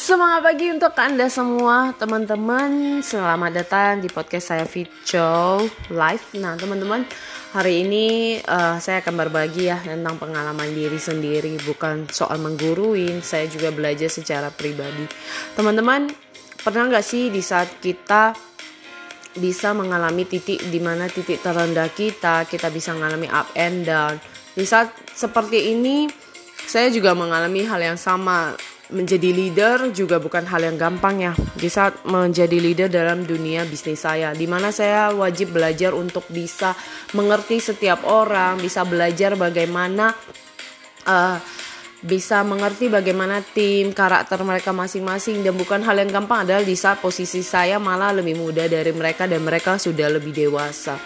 semangat pagi untuk Anda semua teman-teman. Selamat datang di podcast saya Vico Live. Nah teman-teman hari ini uh, saya akan berbagi ya tentang pengalaman diri sendiri Bukan soal mengguruin, saya juga belajar secara pribadi. Teman-teman pernah nggak sih di saat kita bisa mengalami titik di mana titik terendah kita Kita bisa mengalami up and down? Di saat seperti ini saya juga mengalami hal yang sama menjadi leader juga bukan hal yang gampang ya. Di saat menjadi leader dalam dunia bisnis saya, di mana saya wajib belajar untuk bisa mengerti setiap orang, bisa belajar bagaimana uh, bisa mengerti bagaimana tim, karakter mereka masing-masing dan bukan hal yang gampang adalah di saat posisi saya malah lebih muda dari mereka dan mereka sudah lebih dewasa.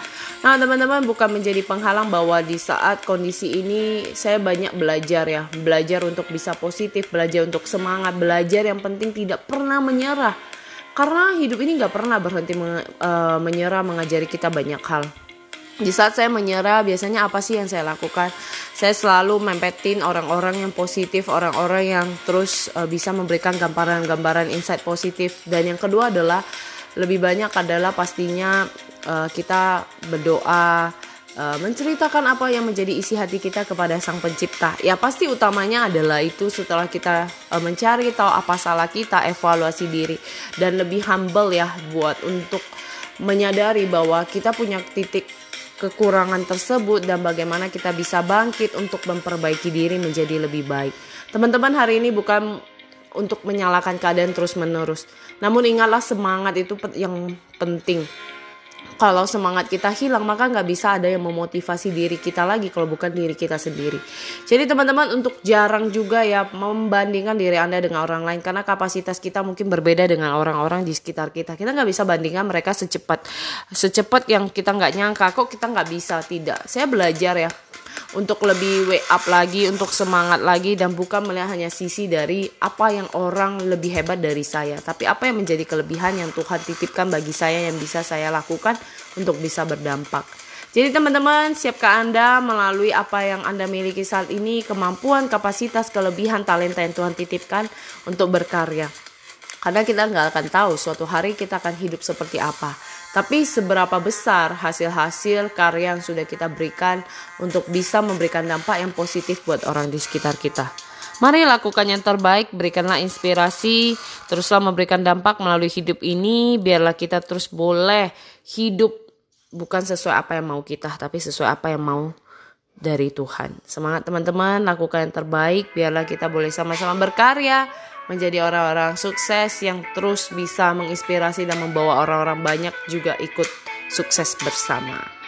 Nah, teman-teman bukan menjadi penghalang bahwa di saat kondisi ini saya banyak belajar ya, belajar untuk bisa positif, belajar untuk semangat, belajar yang penting tidak pernah menyerah. Karena hidup ini nggak pernah berhenti uh, menyerah mengajari kita banyak hal di saat saya menyerah biasanya apa sih yang saya lakukan? Saya selalu mempetin orang-orang yang positif orang-orang yang terus uh, bisa memberikan gambaran-gambaran insight positif. Dan yang kedua adalah lebih banyak adalah pastinya uh, kita berdoa uh, menceritakan apa yang menjadi isi hati kita kepada sang pencipta. Ya pasti utamanya adalah itu setelah kita uh, mencari tahu apa salah kita evaluasi diri. Dan lebih humble ya buat untuk menyadari bahwa kita punya titik kekurangan tersebut dan bagaimana kita bisa bangkit untuk memperbaiki diri menjadi lebih baik. Teman-teman hari ini bukan untuk menyalahkan keadaan terus-menerus. Namun ingatlah semangat itu yang penting kalau semangat kita hilang maka nggak bisa ada yang memotivasi diri kita lagi kalau bukan diri kita sendiri. Jadi teman-teman untuk jarang juga ya membandingkan diri anda dengan orang lain karena kapasitas kita mungkin berbeda dengan orang-orang di sekitar kita. Kita nggak bisa bandingkan mereka secepat secepat yang kita nggak nyangka kok kita nggak bisa tidak. Saya belajar ya untuk lebih wake up lagi, untuk semangat lagi dan bukan melihat hanya sisi dari apa yang orang lebih hebat dari saya, tapi apa yang menjadi kelebihan yang Tuhan titipkan bagi saya yang bisa saya lakukan untuk bisa berdampak. Jadi teman-teman, siapkah Anda melalui apa yang Anda miliki saat ini, kemampuan, kapasitas, kelebihan, talenta yang Tuhan titipkan untuk berkarya. Karena kita nggak akan tahu suatu hari kita akan hidup seperti apa. Tapi seberapa besar hasil-hasil karya yang sudah kita berikan untuk bisa memberikan dampak yang positif buat orang di sekitar kita. Mari lakukan yang terbaik, berikanlah inspirasi, teruslah memberikan dampak melalui hidup ini, biarlah kita terus boleh hidup bukan sesuai apa yang mau kita, tapi sesuai apa yang mau dari Tuhan. Semangat teman-teman, lakukan yang terbaik, biarlah kita boleh sama-sama berkarya, menjadi orang-orang sukses yang terus bisa menginspirasi dan membawa orang-orang banyak juga ikut sukses bersama.